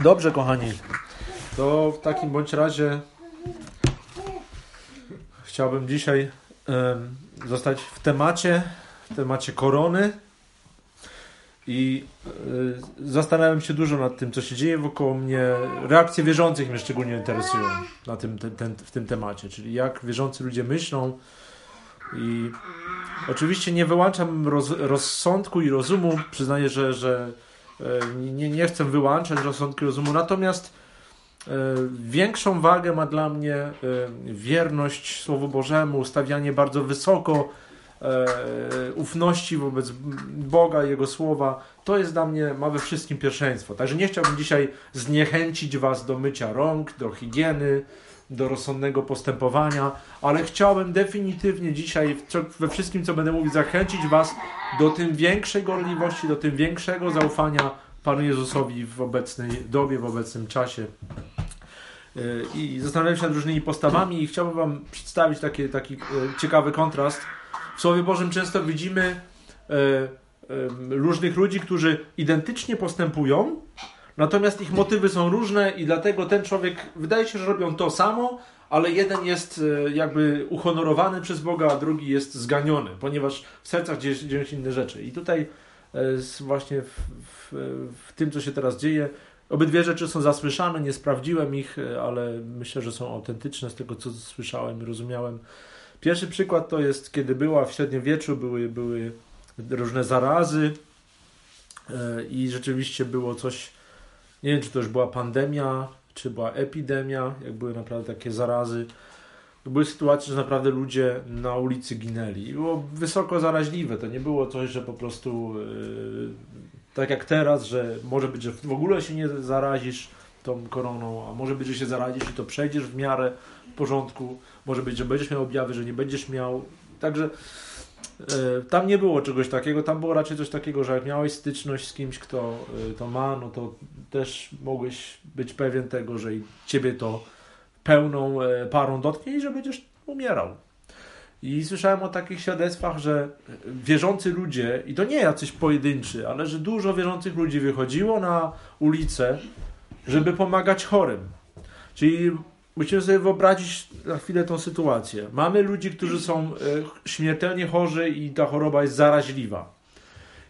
Dobrze, kochani. To w takim bądź razie chciałbym dzisiaj zostać w temacie, w temacie korony. I y, zastanawiam się dużo nad tym, co się dzieje wokoło mnie. Reakcje wierzących mnie szczególnie interesują na tym, ten, ten, w tym temacie, czyli jak wierzący ludzie myślą. I oczywiście nie wyłączam roz, rozsądku i rozumu. Przyznaję, że, że nie, nie chcę wyłączać rozsądku i rozumu, natomiast e, większą wagę ma dla mnie e, wierność Słowu Bożemu, stawianie bardzo wysoko e, ufności wobec Boga Jego Słowa, to jest dla mnie, ma we wszystkim pierwszeństwo. Także nie chciałbym dzisiaj zniechęcić Was do mycia rąk, do higieny, do rozsądnego postępowania, ale chciałbym definitywnie dzisiaj we wszystkim, co będę mówił, zachęcić Was do tym większej gorliwości, do tym większego zaufania Panu Jezusowi w obecnej dobie, w obecnym czasie. Yy, I zastanawiam się nad różnymi postawami i chciałbym Wam przedstawić taki, taki e, ciekawy kontrast. W Słowie Bożym często widzimy e, e, różnych ludzi, którzy identycznie postępują, natomiast ich motywy są różne i dlatego ten człowiek, wydaje się, że robią to samo, ale jeden jest e, jakby uhonorowany przez Boga, a drugi jest zganiony, ponieważ w sercach dzieją się inne rzeczy. I tutaj e, właśnie w, w, w tym, co się teraz dzieje, obydwie rzeczy są zasłyszane, nie sprawdziłem ich, e, ale myślę, że są autentyczne z tego, co słyszałem i rozumiałem. Pierwszy przykład to jest, kiedy była w średniowieczu, były, były różne zarazy i rzeczywiście było coś, nie wiem, czy to już była pandemia, czy była epidemia, jak były naprawdę takie zarazy. Były sytuacje, że naprawdę ludzie na ulicy ginęli. I było wysoko zaraźliwe. To nie było coś, że po prostu e, tak jak teraz, że może być, że w ogóle się nie zarazisz tą koroną, a może być, że się zarazisz i to przejdziesz w miarę w porządku. Może być, że będziesz miał objawy, że nie będziesz miał. Także tam nie było czegoś takiego. Tam było raczej coś takiego, że jak miałeś styczność z kimś, kto e, to ma, no to też mogłeś być pewien tego, że ciebie to pełną e, parą dotknie i że będziesz umierał. I słyszałem o takich świadectwach, że wierzący ludzie, i to nie jacyś pojedynczy, ale że dużo wierzących ludzi wychodziło na ulicę, żeby pomagać chorym. Czyli musimy sobie wyobrazić na chwilę tą sytuację. Mamy ludzi, którzy są e, śmiertelnie chorzy i ta choroba jest zaraźliwa.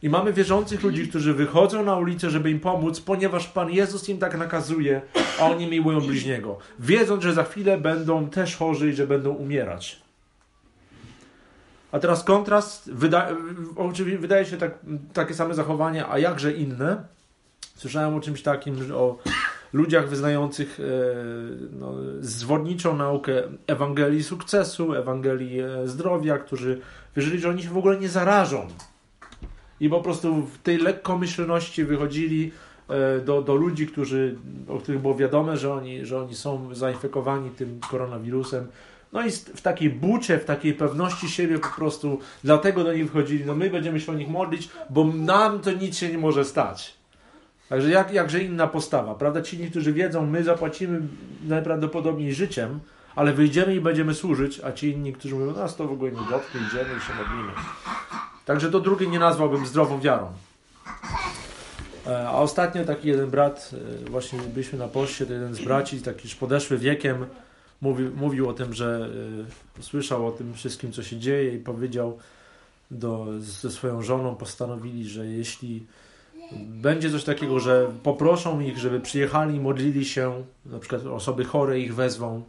I mamy wierzących ludzi, którzy wychodzą na ulicę, żeby im pomóc, ponieważ Pan Jezus im tak nakazuje, a oni miłują bliźniego. Wiedząc, że za chwilę będą też chorzy i że będą umierać. A teraz kontrast, oczywiście wydaje się tak, takie same zachowanie, a jakże inne. Słyszałem o czymś takim, o ludziach wyznających e, no, zwodniczą naukę Ewangelii sukcesu, Ewangelii e, zdrowia, którzy wierzyli, że oni się w ogóle nie zarażą. I po prostu w tej lekkomyślności wychodzili e, do, do ludzi, którzy, o których było wiadome, że oni, że oni są zainfekowani tym koronawirusem. No i w takiej bucie, w takiej pewności siebie po prostu dlatego do nich wchodzili, no my będziemy się o nich modlić, bo nam to nic się nie może stać. Także jak, jakże inna postawa, prawda? Ci, którzy wiedzą, my zapłacimy najprawdopodobniej życiem, ale wyjdziemy i będziemy służyć, a ci inni, którzy mówią, nas to w ogóle nie dotknie, idziemy i się modlimy. Także to drugie nie nazwałbym zdrową wiarą. E, A ostatnio taki jeden brat, e, właśnie byliśmy na poście, to jeden z braci, taki już podeszły wiekiem, mówił, mówił o tym, że e, słyszał o tym wszystkim, co się dzieje i powiedział do, ze swoją żoną, postanowili, że jeśli będzie coś takiego, że poproszą ich, żeby przyjechali modlili się, na przykład osoby chore ich wezwą,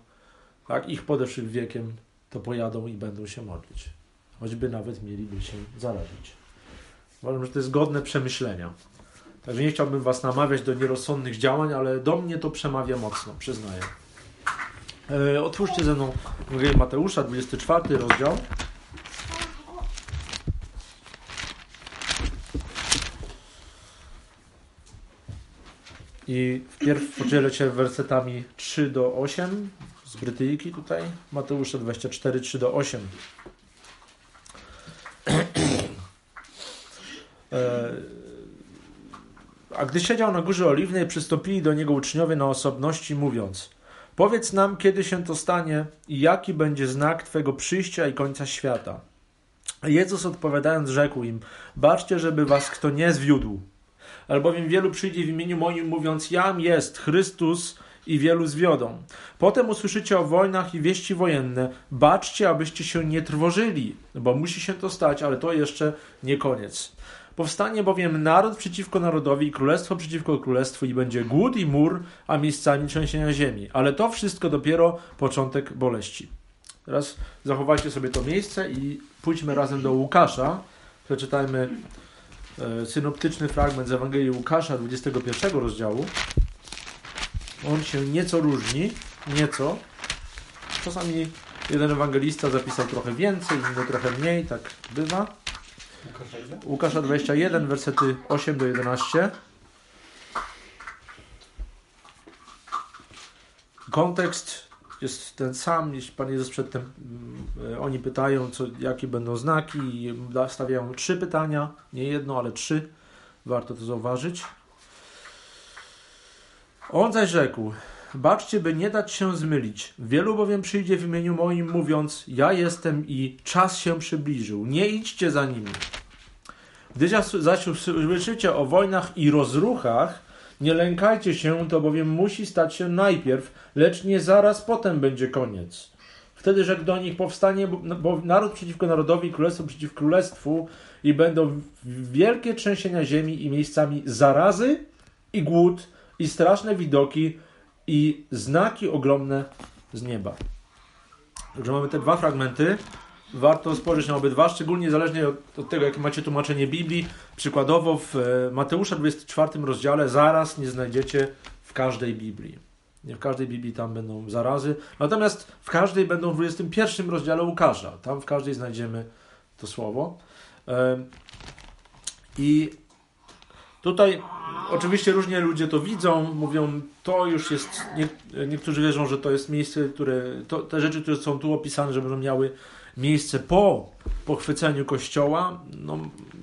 tak, ich podeszłych wiekiem, to pojadą i będą się modlić. Choćby nawet mieliby się zarazić. Uważam, że to jest godne przemyślenia. Także nie chciałbym Was namawiać do nierozsądnych działań, ale do mnie to przemawia mocno, przyznaję. E, otwórzcie ze mną Mateusza, 24 rozdział. I wpierw podzielę się wersetami 3 do 8 z Brytyjki tutaj. Mateusza 24, 3 do 8. E, A gdy siedział na górze oliwnej, przystąpili do niego uczniowie na osobności, mówiąc: Powiedz nam, kiedy się to stanie i jaki będzie znak Twego przyjścia i końca świata. Jezus odpowiadając, rzekł im: Baczcie, żeby was kto nie zwiódł. Albowiem wielu przyjdzie w imieniu moim, mówiąc: Jam jest Chrystus i wielu zwiodą. Potem usłyszycie o wojnach i wieści wojenne. Baczcie, abyście się nie trwożyli, bo musi się to stać, ale to jeszcze nie koniec. Powstanie bowiem naród przeciwko narodowi i królestwo przeciwko królestwu i będzie głód i mur, a miejscami trzęsienia ziemi. Ale to wszystko dopiero początek boleści. Teraz zachowajcie sobie to miejsce i pójdźmy razem do Łukasza. Przeczytajmy synoptyczny fragment z Ewangelii Łukasza 21 rozdziału. On się nieco różni, nieco. Czasami jeden ewangelista zapisał trochę więcej, inny trochę mniej, tak bywa. Łukasza 21, wersety 8 do 11. Kontekst jest ten sam, jeśli Pan Jezus przedtem, mm, oni pytają, co, jakie będą znaki i stawiają trzy pytania, nie jedno, ale trzy. Warto to zauważyć. On zaś rzekł, baczcie, by nie dać się zmylić. Wielu bowiem przyjdzie w imieniu moim, mówiąc, ja jestem i czas się przybliżył. Nie idźcie za nimi. Gdy zaś usłyszycie o wojnach i rozruchach, nie lękajcie się, to bowiem musi stać się najpierw, lecz nie zaraz potem będzie koniec. Wtedy rzekł do nich, powstanie bo naród przeciwko narodowi, królestwo przeciw królestwu i będą wielkie trzęsienia ziemi i miejscami zarazy i głód i straszne widoki i znaki ogromne z nieba. Także mamy te dwa fragmenty. Warto spojrzeć na obydwa, szczególnie zależnie od, od tego, jakie macie tłumaczenie Biblii. Przykładowo w e, Mateusza 24 rozdziale zaraz nie znajdziecie w każdej Biblii. Nie w każdej Biblii tam będą zarazy. Natomiast w każdej będą w 21 rozdziale Łukasza. Tam w każdej znajdziemy to słowo. E, I Tutaj oczywiście różnie ludzie to widzą, mówią, to już jest, nie, niektórzy wierzą, że to jest miejsce, które, to, te rzeczy, które są tu opisane, że będą miały miejsce po pochwyceniu kościoła. No,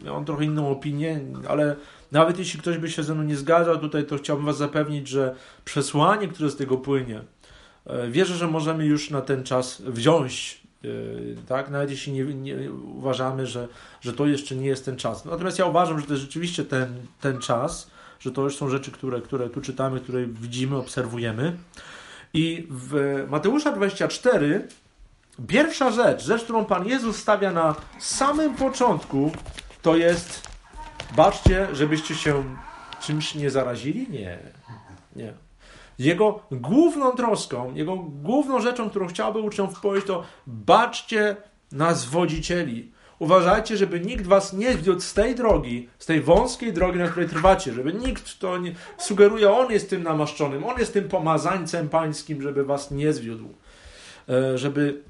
mam trochę inną opinię, ale nawet jeśli ktoś by się ze mną nie zgadzał tutaj, to chciałbym Was zapewnić, że przesłanie, które z tego płynie, e, wierzę, że możemy już na ten czas wziąć Yy, tak? Nawet jeśli nie, nie, uważamy, że, że to jeszcze nie jest ten czas. Natomiast ja uważam, że to jest rzeczywiście ten, ten czas, że to już są rzeczy, które, które tu czytamy, które widzimy, obserwujemy. I w Mateusza 24 pierwsza rzecz, rzecz, którą Pan Jezus stawia na samym początku, to jest baczcie, żebyście się czymś nie zarazili? Nie. Nie. Jego główną troską, jego główną rzeczą, którą chciałby uczniom powiedzieć, to baczcie na zwodzicieli. Uważajcie, żeby nikt was nie zwiódł z tej drogi, z tej wąskiej drogi, na której trwacie, żeby nikt to nie sugeruje, on jest tym namaszczonym, on jest tym pomazańcem pańskim, żeby was nie zwiódł. E, żeby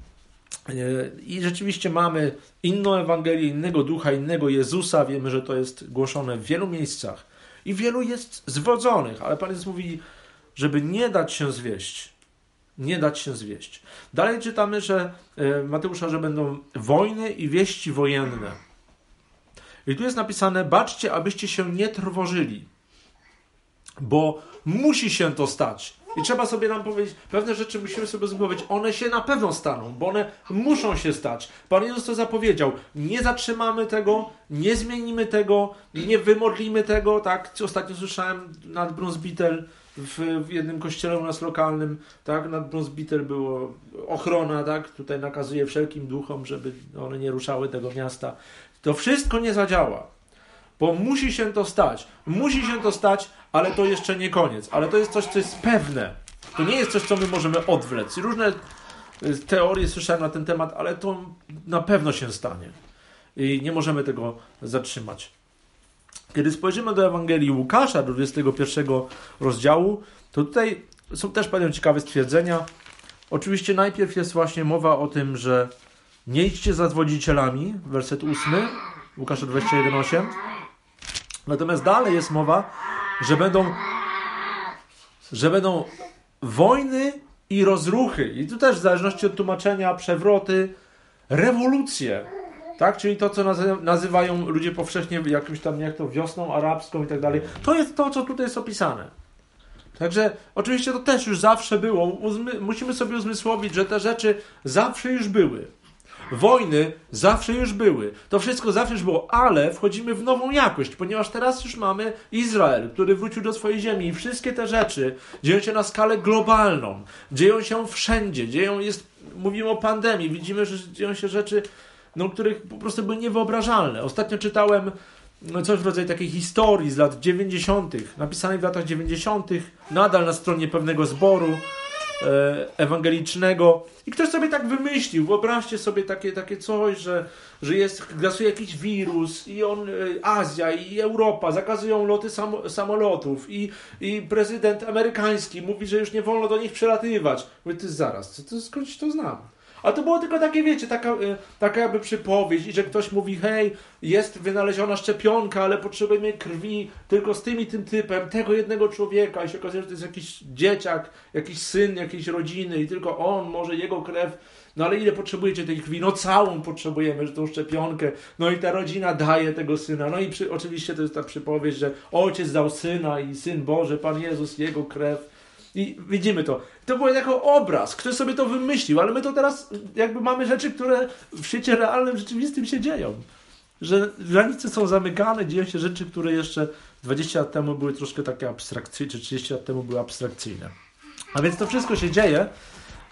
i rzeczywiście mamy inną Ewangelię, innego ducha, innego Jezusa. Wiemy, że to jest głoszone w wielu miejscach. I wielu jest zwodzonych, ale Pan Jezus mówi: żeby nie dać się zwieść. Nie dać się zwieść. Dalej czytamy, że e, Mateusza, że będą wojny i wieści wojenne. I tu jest napisane: baczcie, abyście się nie trwożyli, bo musi się to stać. I trzeba sobie nam powiedzieć, pewne rzeczy musimy sobie powiedzieć, one się na pewno staną, bo one muszą się stać. Pan Jezus to zapowiedział. Nie zatrzymamy tego, nie zmienimy tego, nie wymodlimy tego, tak? Ostatnio słyszałem nad Brunsbittel, w, w jednym kościele u nas lokalnym, tak, nad Brunsbitter było ochrona, tak, tutaj nakazuje wszelkim duchom, żeby one nie ruszały tego miasta. To wszystko nie zadziała, bo musi się to stać. Musi się to stać, ale to jeszcze nie koniec. Ale to jest coś, co jest pewne. To nie jest coś, co my możemy odwlec. I różne y, teorie słyszałem na ten temat, ale to na pewno się stanie. I nie możemy tego zatrzymać. Kiedy spojrzymy do Ewangelii Łukasza, do 21 rozdziału, to tutaj są też pewne ciekawe stwierdzenia. Oczywiście najpierw jest właśnie mowa o tym, że nie idźcie za zwodzicielami, werset 8, Łukasza 21:8. Natomiast dalej jest mowa, że będą, że będą wojny i rozruchy. I tu też w zależności od tłumaczenia, przewroty, rewolucje. Tak? Czyli to, co nazywają ludzie powszechnie jakimś tam, jak to, wiosną arabską i tak dalej. To jest to, co tutaj jest opisane. Także oczywiście to też już zawsze było. Uzmy, musimy sobie uzmysłowić, że te rzeczy zawsze już były. Wojny zawsze już były. To wszystko zawsze już było, ale wchodzimy w nową jakość, ponieważ teraz już mamy Izrael, który wrócił do swojej ziemi i wszystkie te rzeczy dzieją się na skalę globalną. Dzieją się wszędzie. Dzieją jest, mówimy o pandemii, widzimy, że dzieją się rzeczy, no, których po prostu były niewyobrażalne. Ostatnio czytałem no, coś w rodzaju takiej historii z lat 90., napisanej w latach 90., nadal na stronie pewnego zboru ewangelicznego. I ktoś sobie tak wymyślił, wyobraźcie sobie takie, takie coś, że, że jest, grasuje jakiś wirus i on, e, Azja i Europa zakazują loty sam, samolotów i, i prezydent amerykański mówi, że już nie wolno do nich przelatywać. Mówię, ty zaraz, to, skądś to znam? A to było tylko takie, wiecie, taka, y, taka jakby przypowieść, i że ktoś mówi, hej, jest wynaleziona szczepionka, ale potrzebujemy krwi tylko z tym i tym typem, tego jednego człowieka i się okazuje, że to jest jakiś dzieciak, jakiś syn jakiejś rodziny i tylko on, może jego krew no ale ile potrzebujecie tej krwi? No całą potrzebujemy, że tą szczepionkę. No i ta rodzina daje tego syna. No i przy, oczywiście to jest ta przypowieść, że ojciec dał syna i syn Boże, Pan Jezus, jego krew. I widzimy to. To było jako obraz. Ktoś sobie to wymyślił, ale my to teraz jakby mamy rzeczy, które w świecie realnym, rzeczywistym się dzieją. Że granice są zamykane, dzieją się rzeczy, które jeszcze 20 lat temu były troszkę takie abstrakcyjne, czy 30 lat temu były abstrakcyjne. A więc to wszystko się dzieje,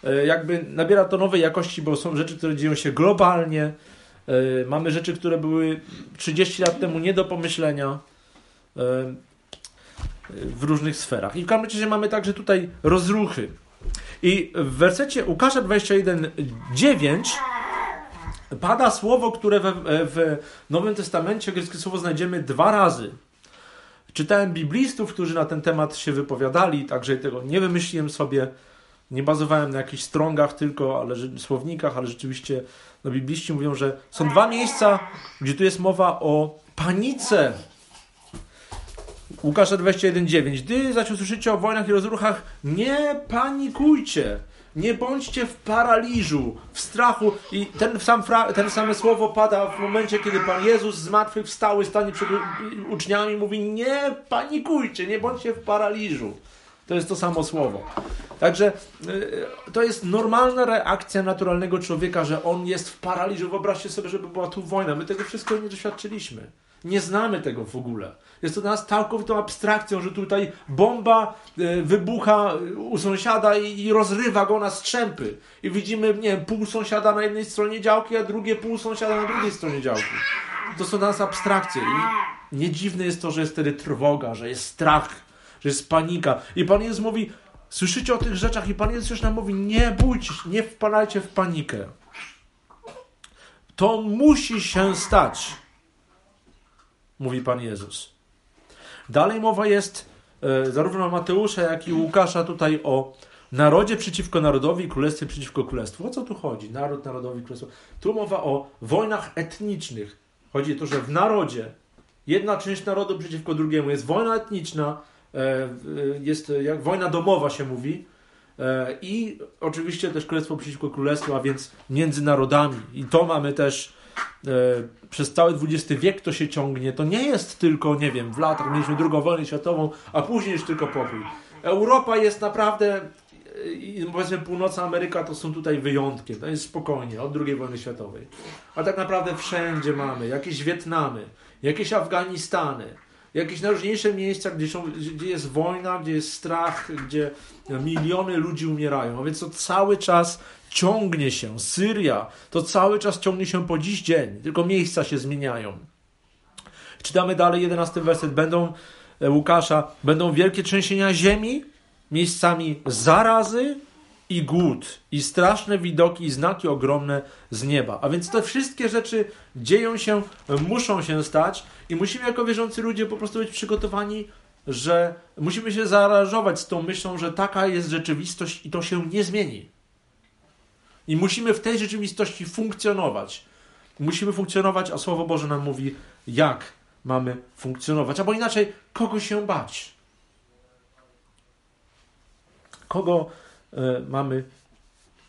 e, jakby nabiera to nowej jakości, bo są rzeczy, które dzieją się globalnie. E, mamy rzeczy, które były 30 lat temu nie do pomyślenia. W różnych sferach. I w każdym razie mamy także tutaj rozruchy. I w wersecie Łukasza 21:9 pada słowo, które w, w Nowym Testamencie greckie słowo znajdziemy dwa razy. Czytałem biblistów, którzy na ten temat się wypowiadali, także tego nie wymyśliłem sobie, nie bazowałem na jakichś strongach tylko, ale słownikach, ale rzeczywiście no, bibliści mówią, że są dwa miejsca, gdzie tu jest mowa o panice Łukasza 21:9. Gdy zaś usłyszycie o wojnach i rozruchach, nie panikujcie. Nie bądźcie w paraliżu, w strachu. I ten, sam ten same słowo pada w momencie, kiedy Pan Jezus zmartwychwstały, stanie przed uczniami i mówi: Nie panikujcie, nie bądźcie w paraliżu. To jest to samo słowo. Także y, to jest normalna reakcja naturalnego człowieka, że on jest w paraliżu. Wyobraźcie sobie, żeby była tu wojna. My tego wszystkiego nie doświadczyliśmy. Nie znamy tego w ogóle. Jest to dla nas całkowitą abstrakcją, że tutaj bomba e, wybucha u sąsiada i rozrywa go na strzępy. I widzimy, nie wiem, pół sąsiada na jednej stronie działki, a drugie pół sąsiada na drugiej stronie działki. To są dla nas abstrakcje. I nie dziwne jest to, że jest wtedy trwoga, że jest strach, że jest panika. I Pan Jezus mówi, słyszycie o tych rzeczach i Pan Jezus już nam mówi, nie bójcie się, nie wpadajcie w panikę. To musi się stać, mówi Pan Jezus. Dalej mowa jest e, zarówno Mateusza, jak i Łukasza tutaj o narodzie przeciwko narodowi i królestwie przeciwko królestwu. O co tu chodzi? Naród, narodowi, królestwo. Tu mowa o wojnach etnicznych. Chodzi o to, że w narodzie jedna część narodu przeciwko drugiemu jest wojna etniczna, e, jest jak wojna domowa się mówi, e, i oczywiście też królestwo przeciwko królestwu, a więc między narodami. I to mamy też E, przez cały XX wiek to się ciągnie. To nie jest tylko, nie wiem, w latach mieliśmy drugą wojnę światową, a później już tylko pokój. Europa jest naprawdę, e, powiedzmy północna Ameryka to są tutaj wyjątki. To jest spokojnie, od II wojny światowej. A tak naprawdę wszędzie mamy jakieś Wietnamy, jakieś Afganistany, jakieś najróżniejsze miejsca, gdzie, są, gdzie jest wojna, gdzie jest strach, gdzie miliony ludzi umierają. A więc to cały czas ciągnie się. Syria to cały czas ciągnie się po dziś dzień, tylko miejsca się zmieniają. Czytamy dalej, jedenasty werset. Będą, e, Łukasza, będą wielkie trzęsienia ziemi, miejscami zarazy i głód, i straszne widoki, i znaki ogromne z nieba. A więc te wszystkie rzeczy dzieją się, muszą się stać, i musimy jako wierzący ludzie po prostu być przygotowani, że musimy się zaaranżować z tą myślą, że taka jest rzeczywistość i to się nie zmieni. I musimy w tej rzeczywistości funkcjonować. Musimy funkcjonować, a Słowo Boże nam mówi, jak mamy funkcjonować. Albo inaczej, kogo się bać. Kogo y, mamy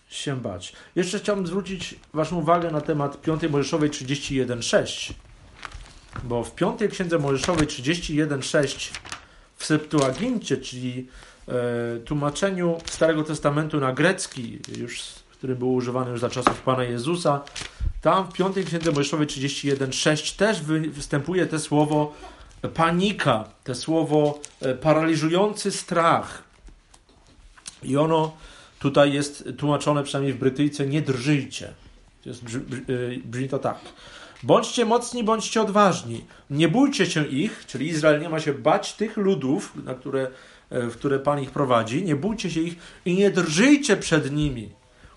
się bać. Jeszcze chciałbym zwrócić Waszą uwagę na temat 5 Mojżeszowej 31.6. Bo w 5 Księdze Mojżeszowej 31.6 w Septuagincie, czyli e, tłumaczeniu Starego Testamentu na grecki, już który był używany już za czasów Pana Jezusa. Tam w 5 Księdze Mojżeszowej 31:6 też występuje to słowo panika, to słowo e, paraliżujący strach. I ono tutaj jest tłumaczone przynajmniej w Brytyjce nie drżyjcie. Jest, brzmi to tak. Bądźcie mocni, bądźcie odważni. Nie bójcie się ich, czyli Izrael nie ma się bać tych ludów, na które, e, w które Pan ich prowadzi. Nie bójcie się ich i nie drżyjcie przed nimi.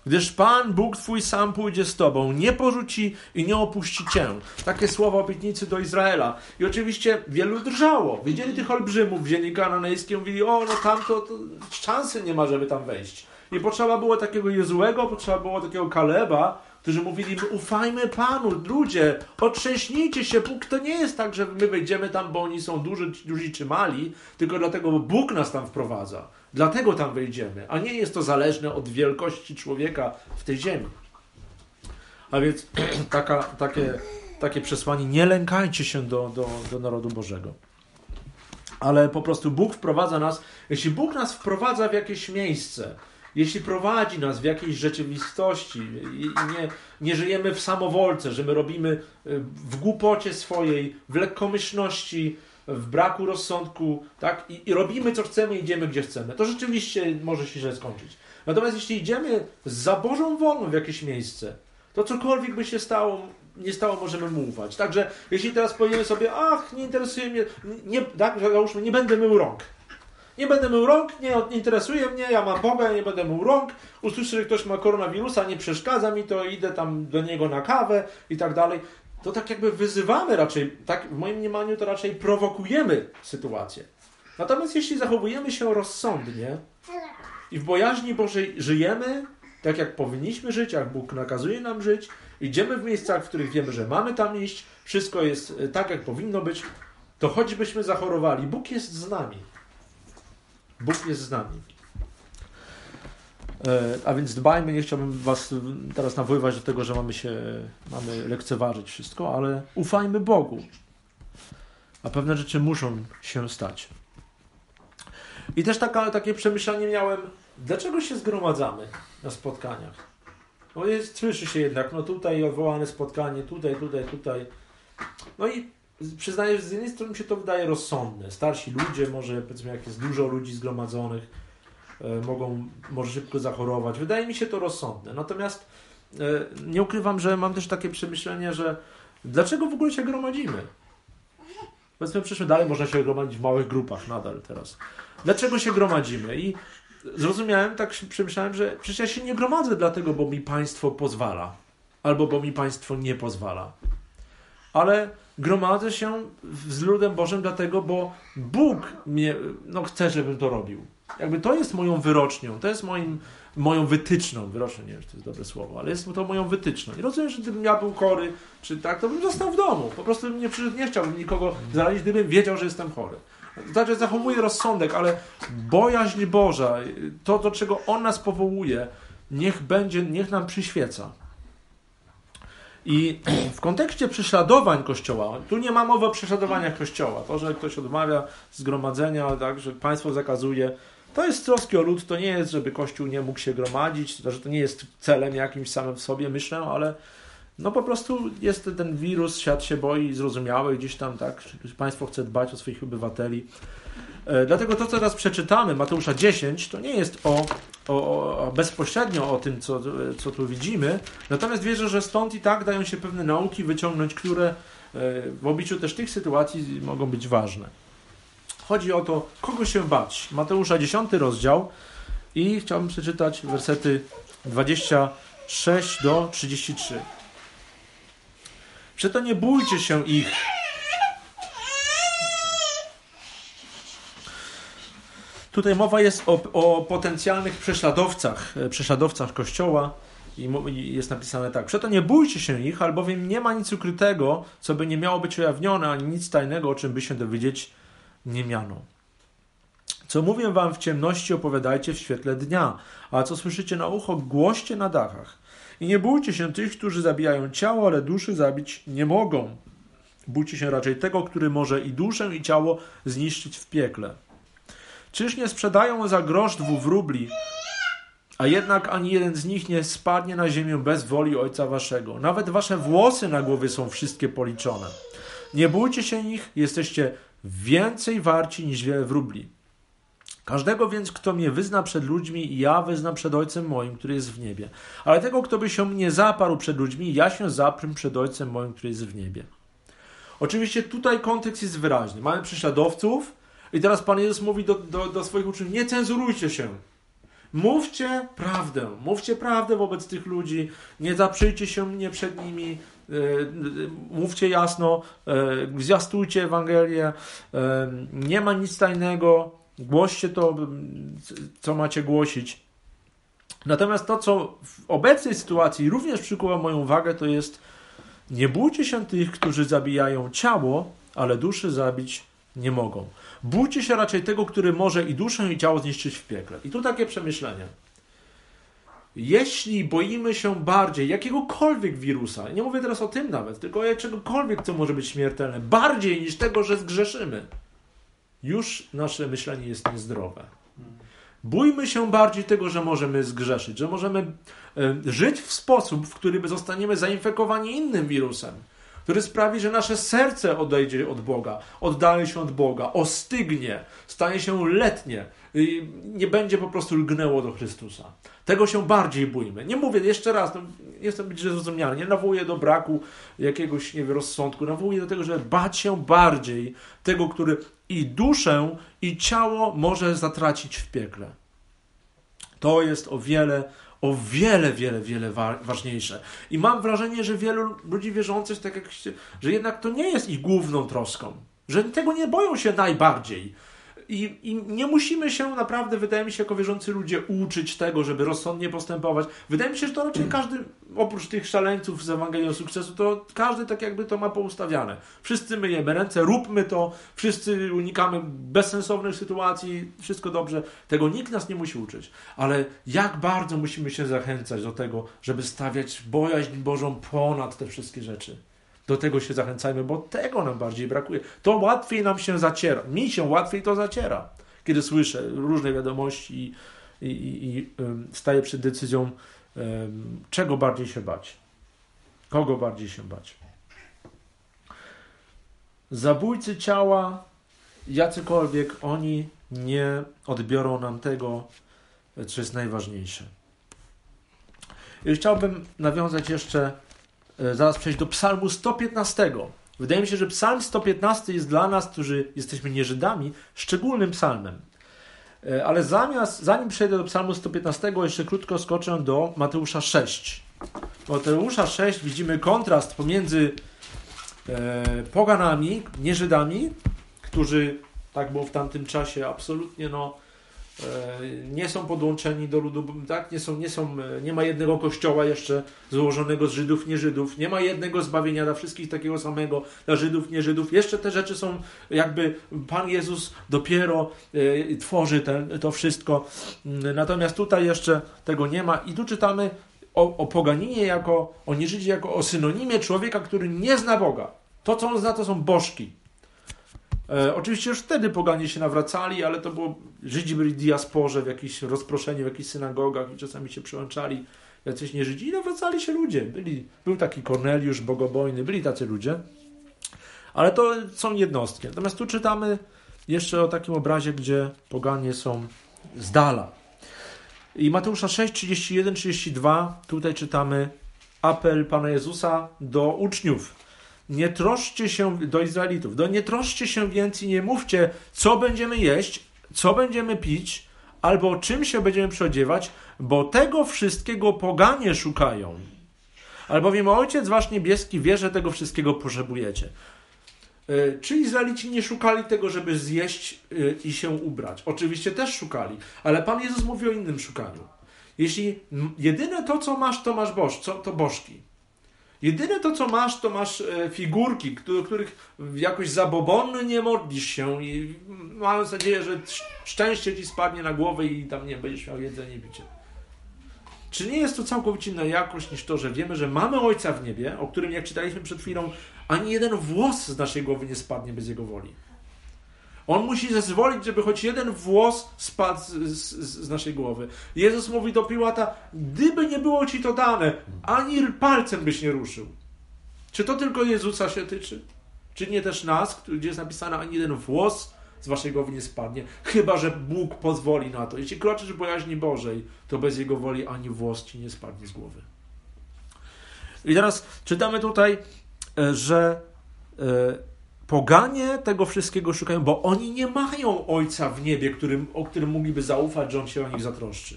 Gdyż Pan, Bóg Twój sam pójdzie z Tobą, nie porzuci i nie opuści Cię. Takie słowa obietnicy do Izraela. I oczywiście wielu drżało. Widzieli tych olbrzymów w ziemi kananejskiej, mówili, o, no tam to, szansy nie ma, żeby tam wejść. I potrzeba było takiego Jezułego, potrzeba było takiego Kaleba, którzy mówili, ufajmy Panu, ludzie, otrzęśnijcie się, Bóg to nie jest tak, że my wejdziemy tam, bo oni są duży, duzi czy mali, tylko dlatego, bo Bóg nas tam wprowadza. Dlatego tam wejdziemy, a nie jest to zależne od wielkości człowieka w tej ziemi. A więc taka, takie, takie przesłanie, nie lękajcie się do, do, do narodu Bożego. Ale po prostu Bóg wprowadza nas, jeśli Bóg nas wprowadza w jakieś miejsce, jeśli prowadzi nas w jakiejś rzeczywistości nie, nie żyjemy w samowolce, że my robimy y, w głupocie swojej, w lekkomyślności, w braku rozsądku, tak? I, I, robimy co chcemy, idziemy gdzie chcemy. To rzeczywiście może się źle skończyć. Natomiast jeśli idziemy za Bożą wolą w jakieś miejsce, to cokolwiek by się stało, nie stało, możemy mu ufać. Także jeśli teraz powiemy sobie, ach, nie interesuje mnie, nie, tak, załóżmy, nie będę mył rąk. Nie będę mył rąk, nie interesuje mnie, ja mam Boga, ja nie będę mył rąk. Usłyszę, że ktoś ma koronawirusa, nie przeszkadza mi to, idę tam do niego na kawę i tak dalej. To tak jakby wyzywamy raczej, tak w moim mniemaniu to raczej prowokujemy sytuację. Natomiast jeśli zachowujemy się rozsądnie i w bojaźni Bożej żyjemy, tak jak powinniśmy żyć, jak Bóg nakazuje nam żyć, idziemy w miejscach, w których wiemy, że mamy tam iść, wszystko jest e, tak, jak powinno być, to choćbyśmy zachorowali, Bóg jest z nami. Bóg jest z nami. E, a więc dbajmy, nie chciałbym Was teraz nawoływać do tego, że mamy się, mamy lekceważyć wszystko, ale ufajmy Bogu. A pewne rzeczy muszą się stać. I też taka, takie przemyślenie miałem, dlaczego się zgromadzamy na spotkaniach? No jest, słyszy się jednak, no tutaj odwołane spotkanie, tutaj, tutaj, tutaj. No i przyznaję, że z jednej strony mi się to wydaje rozsądne. Starsi ludzie, może powiedzmy jak jest dużo ludzi zgromadzonych, mogą może szybko zachorować. Wydaje mi się to rozsądne. Natomiast e, nie ukrywam, że mam też takie przemyślenie, że dlaczego w ogóle się gromadzimy? Powiedzmy, przeszły dalej, można się gromadzić w małych grupach nadal teraz. Dlaczego się gromadzimy? I zrozumiałem, tak przemyślałem, że przecież ja się nie gromadzę dlatego, bo mi państwo pozwala. Albo bo mi państwo nie pozwala. Ale gromadzę się z ludem Bożym dlatego, bo Bóg mnie, no, chce, żebym to robił. Jakby to jest moją wyrocznią, to jest moim, moją wytyczną. Wyrocznią, nie wiem, czy to jest dobre słowo, ale jest to moją wytyczną. I rozumiem, że gdybym ja był chory, czy tak, to bym został w domu. Po prostu nie nie chciałbym nikogo zarazić, gdybym wiedział, że jestem chory. Znaczy, zachowuję rozsądek, ale bojaźń Boża, to, do czego On nas powołuje, niech będzie, niech nam przyświeca. I w kontekście prześladowań Kościoła, tu nie ma mowy o prześladowaniach Kościoła. To, że ktoś odmawia zgromadzenia, tak, że państwo zakazuje, to jest troski o lud, to nie jest, żeby Kościół nie mógł się gromadzić, to, że to nie jest celem jakimś samym w sobie, myślę, ale no po prostu jest ten wirus, świat się boi, zrozumiały gdzieś tam, tak, państwo chce dbać o swoich obywateli. E, dlatego to, co teraz przeczytamy, Mateusza 10, to nie jest o, o, o, bezpośrednio o tym, co, co tu widzimy, natomiast wierzę, że stąd i tak dają się pewne nauki wyciągnąć, które e, w obliczu też tych sytuacji mogą być ważne. Chodzi o to, kogo się bać. Mateusza 10 rozdział i chciałbym przeczytać wersety 26 do 33. Przeto nie bójcie się ich, Tutaj mowa jest o, o potencjalnych prześladowcach, e, prześladowcach Kościoła i jest napisane tak. Przeto nie bójcie się ich, albowiem nie ma nic ukrytego, co by nie miało być ujawnione, ani nic tajnego, o czym by się dowiedzieć nie miano. Co mówię wam w ciemności, opowiadajcie w świetle dnia, a co słyszycie na ucho, głoście na dachach. I nie bójcie się tych, którzy zabijają ciało, ale duszy zabić nie mogą. Bójcie się raczej tego, który może i duszę, i ciało zniszczyć w piekle. Czyż nie sprzedają za grosz dwóch rubli, A jednak ani jeden z nich nie spadnie na ziemię bez woli Ojca Waszego. Nawet Wasze włosy na głowie są wszystkie policzone. Nie bójcie się nich, jesteście więcej warci niż wiele wróbli. Każdego więc, kto mnie wyzna przed ludźmi, ja wyznam przed Ojcem moim, który jest w niebie. Ale tego, kto by się mnie zaparł przed ludźmi, ja się zaprę przed Ojcem moim, który jest w niebie. Oczywiście tutaj kontekst jest wyraźny. Mamy prześladowców i teraz Pan Jezus mówi do, do, do swoich uczniów, nie cenzurujcie się. Mówcie prawdę, mówcie prawdę wobec tych ludzi, nie zaprzyjcie się mnie przed nimi, mówcie jasno, e, zwiastujcie Ewangelię, e, nie ma nic tajnego, głoście to, co macie głosić. Natomiast to, co w obecnej sytuacji również przykuwa moją uwagę, to jest nie bójcie się tych, którzy zabijają ciało, ale duszy zabić nie mogą. Bójcie się raczej tego, który może i duszę, i ciało zniszczyć w piekle. I tu takie przemyślenie. Jeśli boimy się bardziej jakiegokolwiek wirusa, nie mówię teraz o tym nawet, tylko czegokolwiek, co może być śmiertelne, bardziej niż tego, że zgrzeszymy, już nasze myślenie jest niezdrowe. Bójmy się bardziej tego, że możemy zgrzeszyć, że możemy e, żyć w sposób, w który zostaniemy zainfekowani innym wirusem, który sprawi, że nasze serce odejdzie od Boga, oddali się od Boga, ostygnie, stanie się letnie, nie będzie po prostu lgnęło do Chrystusa. Tego się bardziej bójmy. Nie mówię jeszcze raz, no, jestem być zrozumiany, nie nawołuję do braku jakiegoś nie wiem, rozsądku, nawołuję do tego, żeby bać się bardziej tego, który i duszę, i ciało może zatracić w piekle. To jest o wiele, o wiele, wiele, wiele ważniejsze. I mam wrażenie, że wielu ludzi wierzących, tak jak, że jednak to nie jest ich główną troską. Że tego nie boją się najbardziej. I, I, nie musimy się naprawdę, wydaje mi się, jako wierzący ludzie uczyć tego, żeby rozsądnie postępować. Wydaje mi się, że to raczej każdy, oprócz tych szaleńców z Ewangelią Sukcesu, to każdy tak jakby to ma poustawiane. Wszyscy myjemy ręce, róbmy to, wszyscy unikamy bezsensownych sytuacji, wszystko dobrze. Tego nikt nas nie musi uczyć. Ale jak bardzo musimy się zachęcać do tego, żeby stawiać bojaźń Bożą ponad te wszystkie rzeczy. Do tego się zachęcajmy, bo tego nam bardziej brakuje. To łatwiej nam się zaciera. Mi się łatwiej to zaciera, kiedy słyszę różne wiadomości i, i, i staję przed decyzją, czego bardziej się bać. Kogo bardziej się bać. Zabójcy ciała, jacykolwiek, oni nie odbiorą nam tego, co jest najważniejsze. I chciałbym nawiązać jeszcze zaraz przejść do psalmu 115. Wydaje mi się, że psalm 115 jest dla nas, którzy jesteśmy nie Żydami, szczególnym psalmem. E, ale zamiast, zanim przejdę do psalmu 115, jeszcze krótko skoczę do Mateusza 6. W Mateusza 6 widzimy kontrast pomiędzy e, poganami, nie Żydami, którzy, tak było w tamtym czasie, absolutnie no, E, nie są podłączeni do ludu, tak? Nie, są, nie, są, e, nie ma jednego kościoła jeszcze złożonego z Żydów, nie Żydów, nie ma jednego zbawienia dla wszystkich takiego samego, dla Żydów, nie Żydów. Jeszcze te rzeczy są jakby Pan Jezus dopiero e, tworzy to wszystko. Mm, natomiast tutaj jeszcze tego nie ma i tu czytamy o, o poganinie jako, o nieżydzie jako o synonimie człowieka, który nie zna Boga. To, co on zna, to są bożki. E, oczywiście już wtedy poganie się nawracali, ale to było, Żydzi byli w diasporze, w jakichś rozproszeniu, w jakichś synagogach i czasami się przyłączali jacyś nie Żydzi i nawracali się ludzie. Byli, był taki Korneliusz, bogobojny, byli tacy ludzie, ale to są jednostki. Natomiast tu czytamy jeszcze o takim obrazie, gdzie poganie są z dala. I Mateusza 6, 31, 32, tutaj czytamy apel Pana Jezusa do uczniów nie troszcie się do Izraelitów, do nie troszcie się więc i nie mówcie, co będziemy jeść, co będziemy pić, albo czym się będziemy przyodziewać, bo tego wszystkiego poganie szukają. Albowiem Ojciec Wasz Niebieski wie, że tego wszystkiego potrzebujecie. E, czy Izraelici nie szukali tego, żeby zjeść e, i się ubrać? Oczywiście też szukali, ale Pan Jezus mówi o innym szukaniu. Jeśli jedyne to, co masz, to masz boż, to bożki. Jedyne to, co masz, to masz e, figurki, których jakoś zabobonny nie modlisz się i mając nadzieję, że szczęście ci spadnie na głowę i tam nie będziesz miał jedzenie i picie. Czy nie jest to całkowicie inna jakość niż to, że wiemy, że mamy Ojca w niebie, o którym, jak czytaliśmy przed chwilą, ani jeden włos z naszej głowy nie spadnie bez Jego woli. On musi zezwolić, żeby choć jeden włos spadł z, z, z, naszej głowy. Jezus mówi do Piłata, gdyby nie było ci to dane, ani palcem byś nie ruszył. Czy to tylko Jezusa się tyczy? Czy nie też nas, gdzie jest napisane, ani jeden włos z waszej głowy nie spadnie, chyba że Bóg pozwoli na to. Jeśli kroczysz w bojaźni Bożej, to bez Jego woli ani włos ci nie spadnie z głowy. I teraz czytamy tutaj, e, że e, poganie tego wszystkiego szukają, bo oni nie mają Ojca w niebie, którym, o którym mogliby zaufać, że On się o nich zatroszczy.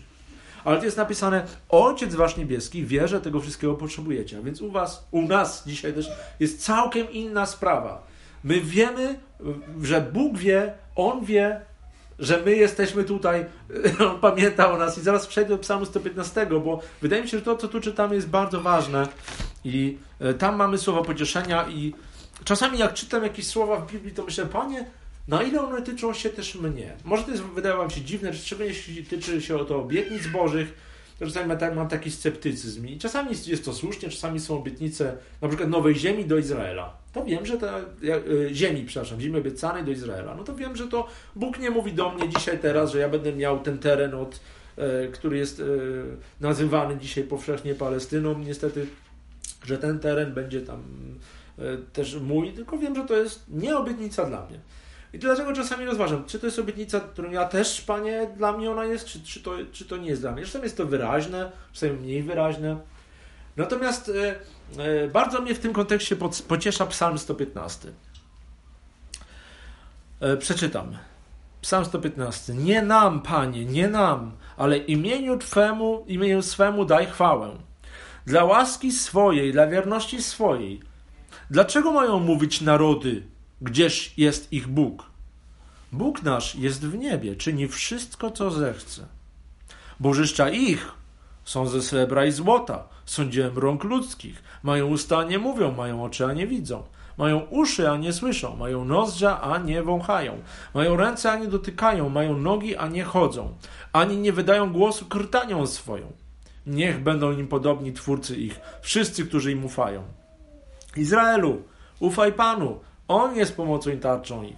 Ale to jest napisane, Ojciec Wasz Niebieski wie, że tego wszystkiego potrzebujecie. A więc u Was, u nas dzisiaj też jest całkiem inna sprawa. My wiemy, że Bóg wie, On wie, że my jesteśmy tutaj, On pamięta o nas i zaraz przejdę do psalmu 115, bo wydaje mi się, że to, co tu czytamy jest bardzo ważne i e, tam mamy słowa pocieszenia i czasami jak czytam jakieś słowa w Biblii, to myślę, Panie, na ile one tyczą się też mnie? Może to jest, wydaje Wam się dziwne, szczególnie jeśli tyczy się o to obietnic Bożych, to czasami mam taki sceptycyzm i czasami jest to słusznie, czasami są obietnice na przykład nowej ziemi do Izraela. To wiem, że ta e, ziemi, przepraszam, ziemi obiecanej do Izraela. No to wiem, że to Bóg nie mówi do mnie dzisiaj teraz, że ja będę miał ten teren od e, który jest e, nazywany dzisiaj powszechnie Palestyną. Niestety, że ten teren będzie tam też mój, tylko wiem, że to jest nie obietnica dla mnie. I dlatego czasami rozważam, czy to jest obietnica, którą ja też, Panie, dla mnie ona jest, czy, czy, to, czy to nie jest dla mnie. Czasami jest to wyraźne, czasami mniej wyraźne. Natomiast e, e, bardzo mnie w tym kontekście pod, pociesza Psalm 115. E, przeczytam. Psalm 115. Nie nam, Panie, nie nam, ale imieniu Twemu, imieniu swemu daj chwałę. Dla łaski swojej, dla wierności swojej. Dlaczego mają mówić narody, gdzież jest ich Bóg? Bóg nasz jest w niebie, czyni wszystko, co zechce. Bożyszcza ich są ze srebra i złota, są dziełem rąk ludzkich. Mają usta, a nie mówią, mają oczy, a nie widzą. Mają uszy, a nie słyszą, mają nozdrza, a nie wąchają. Mają ręce, a nie dotykają, mają nogi, a nie chodzą. Ani nie wydają głosu krtanią swoją. Niech będą im podobni twórcy ich, wszyscy, którzy im ufają. Izraelu, ufaj Panu, On jest pomocą i tarczą ich.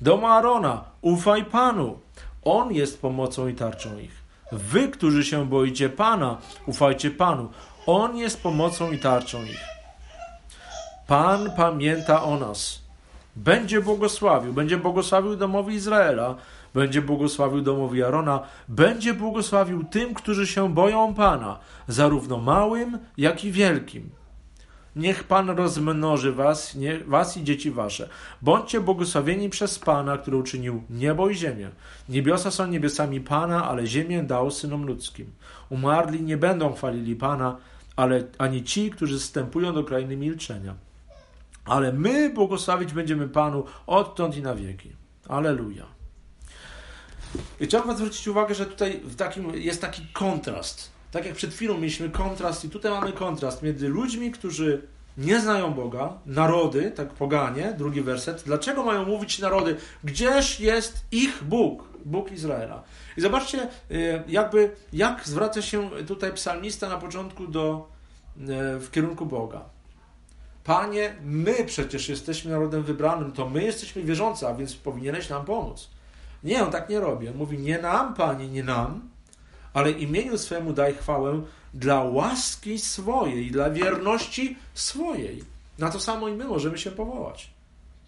Dom Arona, ufaj Panu, On jest pomocą i tarczą ich. Wy, którzy się boicie Pana, ufajcie Panu. On jest pomocą i tarczą ich. Pan pamięta o nas. Będzie błogosławił, będzie błogosławił domowi Izraela, będzie błogosławił domowi Arona, będzie błogosławił tym, którzy się boją Pana, zarówno małym, jak i wielkim. Niech Pan rozmnoży was, nie, was i dzieci wasze. Bądźcie błogosławieni przez Pana, który uczynił niebo i ziemię. Niebiosa są niebiosami Pana, ale ziemię dał synom ludzkim. Umarli nie będą chwalili Pana, ale ani ci, którzy wstępują do krainy milczenia. Ale my błogosławić będziemy Panu odtąd i na wieki. Aleluja. I trzeba zwrócić uwagę, że tutaj w takim, jest taki kontrast tak jak przed chwilą mieliśmy kontrast i tutaj mamy kontrast między ludźmi, którzy nie znają Boga, narody, tak poganie, drugi werset. Dlaczego mają mówić narody? Gdzież jest ich Bóg, Bóg Izraela? I zobaczcie, y, jakby, jak zwraca się tutaj psalmista na początku do, y, w kierunku Boga. Panie, my przecież jesteśmy narodem wybranym, to my jesteśmy wierzący, a więc powinieneś nam pomóc. Nie, on tak nie robi. On mówi, nie nam, Panie, nie nam, ale imieniu swemu daj chwałę dla łaski swojej, dla wierności swojej. Na to samo i my możemy się powołać.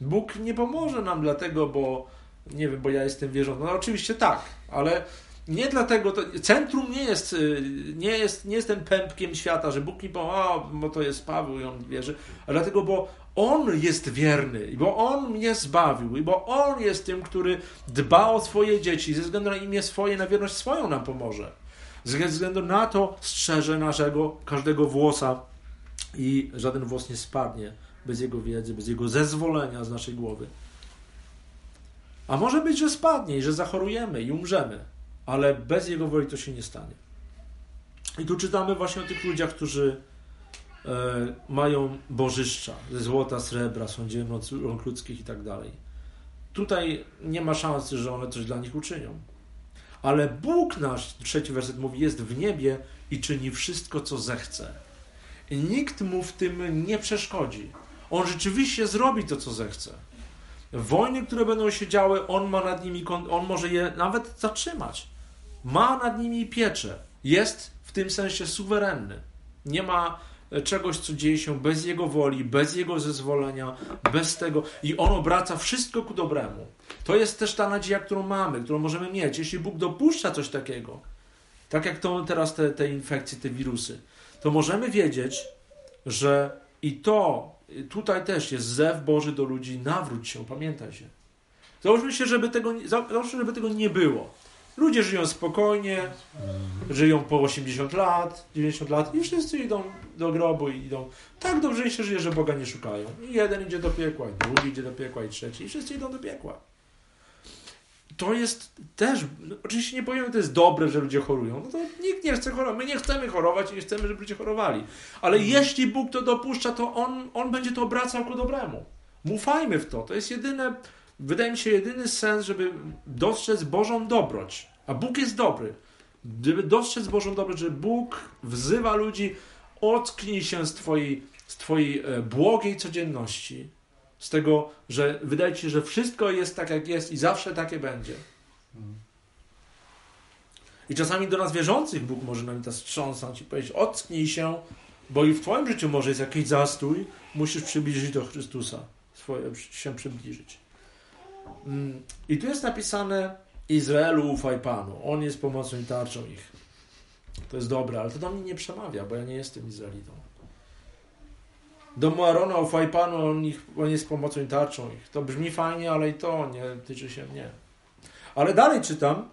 Bóg nie pomoże nam dlatego, bo nie wiem, bo ja jestem wierzący. No oczywiście tak, ale nie dlatego, to, centrum nie jest, y, nie jest, nie jest ten pępkiem świata, że Bóg mi pomoże, bo to jest Paweł i on wierzy, ale dlatego, bo On jest wierny, bo On mnie zbawił, bo On jest tym, który dba o swoje dzieci, ze względu na imię swoje, na wierność swoją nam pomoże. Ze względu na to strzeże naszego, każdego włosa i żaden włos nie spadnie bez Jego wiedzy, bez Jego zezwolenia z naszej głowy. A może być, że spadnie i że zachorujemy i umrzemy ale bez Jego woli to się nie stanie. I tu czytamy właśnie o tych ludziach, którzy e, mają bożyszcza ze złota, srebra, są dziełem rąk ludzkich i tak dalej. Tutaj nie ma szansy, że one coś dla nich uczynią. Ale Bóg nasz, trzeci werset mówi, jest w niebie i czyni wszystko, co zechce. I nikt mu w tym nie przeszkodzi. On rzeczywiście zrobi to, co zechce. Wojny, które będą się działy, on ma nad nimi, on może je nawet zatrzymać. Ma nad nimi pieczę. Jest w tym sensie suwerenny. Nie ma czegoś, co dzieje się bez Jego woli, bez Jego zezwolenia, bez tego. I On obraca wszystko ku dobremu. To jest też ta nadzieja, którą mamy, którą możemy mieć. Jeśli Bóg dopuszcza coś takiego, tak jak to teraz te, te infekcje, te wirusy, to możemy wiedzieć, że i to, tutaj też jest zew Boży do ludzi, nawróć się, pamiętaj się. Załóżmy się, żeby tego, załóżmy, żeby tego nie było. Ludzie żyją spokojnie, żyją po 80 lat, 90 lat i wszyscy idą do grobu i idą. Tak dobrze się żyje, że Boga nie szukają. I jeden idzie do piekła, i drugi idzie do piekła, i trzeci, i wszyscy idą do piekła. To jest też, oczywiście nie powiemy, że to jest dobre, że ludzie chorują. No to nikt nie chce chorować. My nie chcemy chorować i nie chcemy, żeby ludzie chorowali. Ale mhm. jeśli Bóg to dopuszcza, to on, on będzie to obracał ku dobremu. Mufajmy w to. To jest jedyne wydaje mi się, jedyny sens, żeby dostrzec Bożą dobroć. A Bóg jest dobry. Gdyby dostrzec Bożą dobroć, że Bóg wzywa ludzi, ocknij się z Twojej, z twojej e, błogiej codzienności, z tego, że wydaje Ci się, że wszystko jest tak, jak jest i zawsze takie będzie. I czasami do nas wierzących Bóg może nam to strząsnąć i powiedzieć, ocknij się, bo i w Twoim życiu może jest jakiś zastój, musisz przybliżyć do Chrystusa, swoje, się przybliżyć. I tu jest napisane Izraelu ufaj Panu. On jest pomocą i tarczą ich. To jest dobre, ale to do mnie nie przemawia, bo ja nie jestem Izraelitą. Do Arona ufaj Panu, on, ich, on jest pomocą i tarczą ich. To brzmi fajnie, ale i to nie tyczy się mnie. Ale dalej czytam.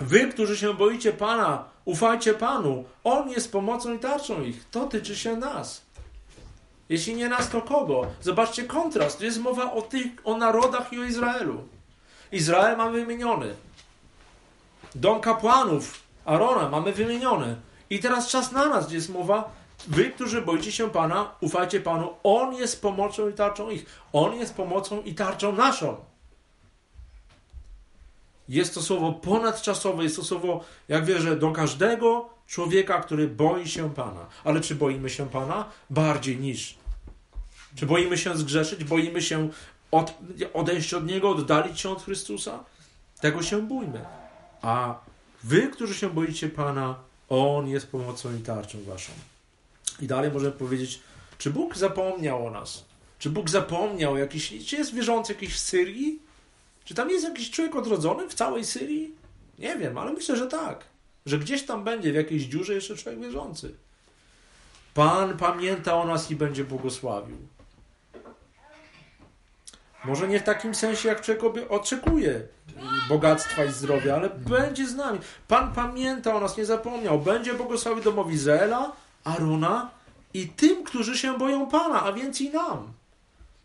Wy, którzy się boicie Pana, ufajcie Panu. On jest pomocą i tarczą ich. To tyczy się nas. Jeśli nie nas, to kogo? Zobaczcie kontrast. Tu jest mowa o tych, o narodach i o Izraelu. Izrael mamy wymieniony. Dom kapłanów Arona mamy wymieniony. I teraz czas na nas, gdzie jest mowa Wy, którzy boicie się Pana, ufajcie Panu. On jest pomocą i tarczą ich. On jest pomocą i tarczą naszą. Jest to słowo ponadczasowe, jest to słowo, jak wierzę, do każdego człowieka, który boi się Pana. Ale czy boimy się Pana? Bardziej niż. Czy boimy się zgrzeszyć? Boimy się od, odejść od Niego, oddalić się od Chrystusa? Tego się bójmy. A wy, którzy się boicie Pana, On jest pomocą i tarczą waszą. I dalej możemy powiedzieć, czy Bóg zapomniał o nas? Czy Bóg zapomniał jakiś, czy jest wierzący jakiś w Syrii? Czy tam jest jakiś człowiek odrodzony w całej Syrii? Nie wiem, ale myślę, że tak. Że gdzieś tam będzie w jakiejś dziurze jeszcze człowiek wierzący. Pan pamięta o nas i będzie błogosławił. Może nie w takim sensie, jak człowiek oczekuje bogactwa i zdrowia, ale będzie z nami. Pan pamięta o nas, nie zapomniał. Będzie błogosławił domowi Izraela, Arona i tym, którzy się boją Pana, a więc i nam.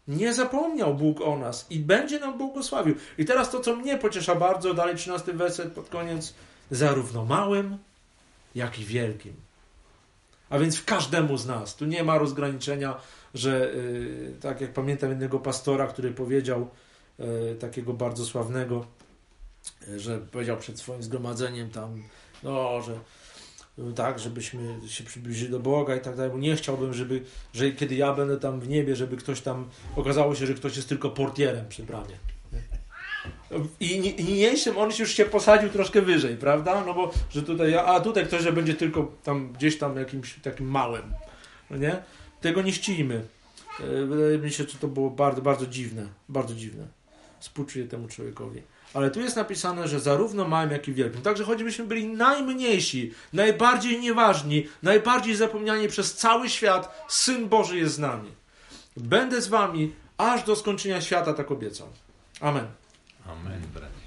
Nie zapomniał Bóg o nas i będzie nam błogosławił. I teraz to, co mnie pociesza bardzo, dalej 13 werset pod koniec, zarówno małym, jak i wielkim. A więc w każdemu z nas. Tu nie ma rozgraniczenia, że yy, tak jak pamiętam jednego pastora, który powiedział, yy, takiego bardzo sławnego, yy, że powiedział przed swoim zgromadzeniem tam, no, że tak, żebyśmy się przybliżyli do Boga i tak dalej. Nie chciałbym, żeby, że kiedy ja będę tam w niebie, żeby ktoś tam, okazało się, że ktoś jest tylko portierem przy bramie. I niniejszym on już się posadził troszkę wyżej, prawda? No bo, że tutaj, a tutaj ktoś, że będzie tylko tam gdzieś tam jakimś takim małym, no nie? Tego nie ścimy. E, wydaje mi się, że to było bardzo, bardzo dziwne, bardzo dziwne. Współczuję temu człowiekowi. Ale tu jest napisane, że zarówno małym, jak i wielkim. Także choćbyśmy byli najmniejsi, najbardziej nieważni, najbardziej zapomniani przez cały świat, Syn Boży jest z nami. Będę z wami aż do skończenia świata, tak obiecał. Amen. Amen, bracie.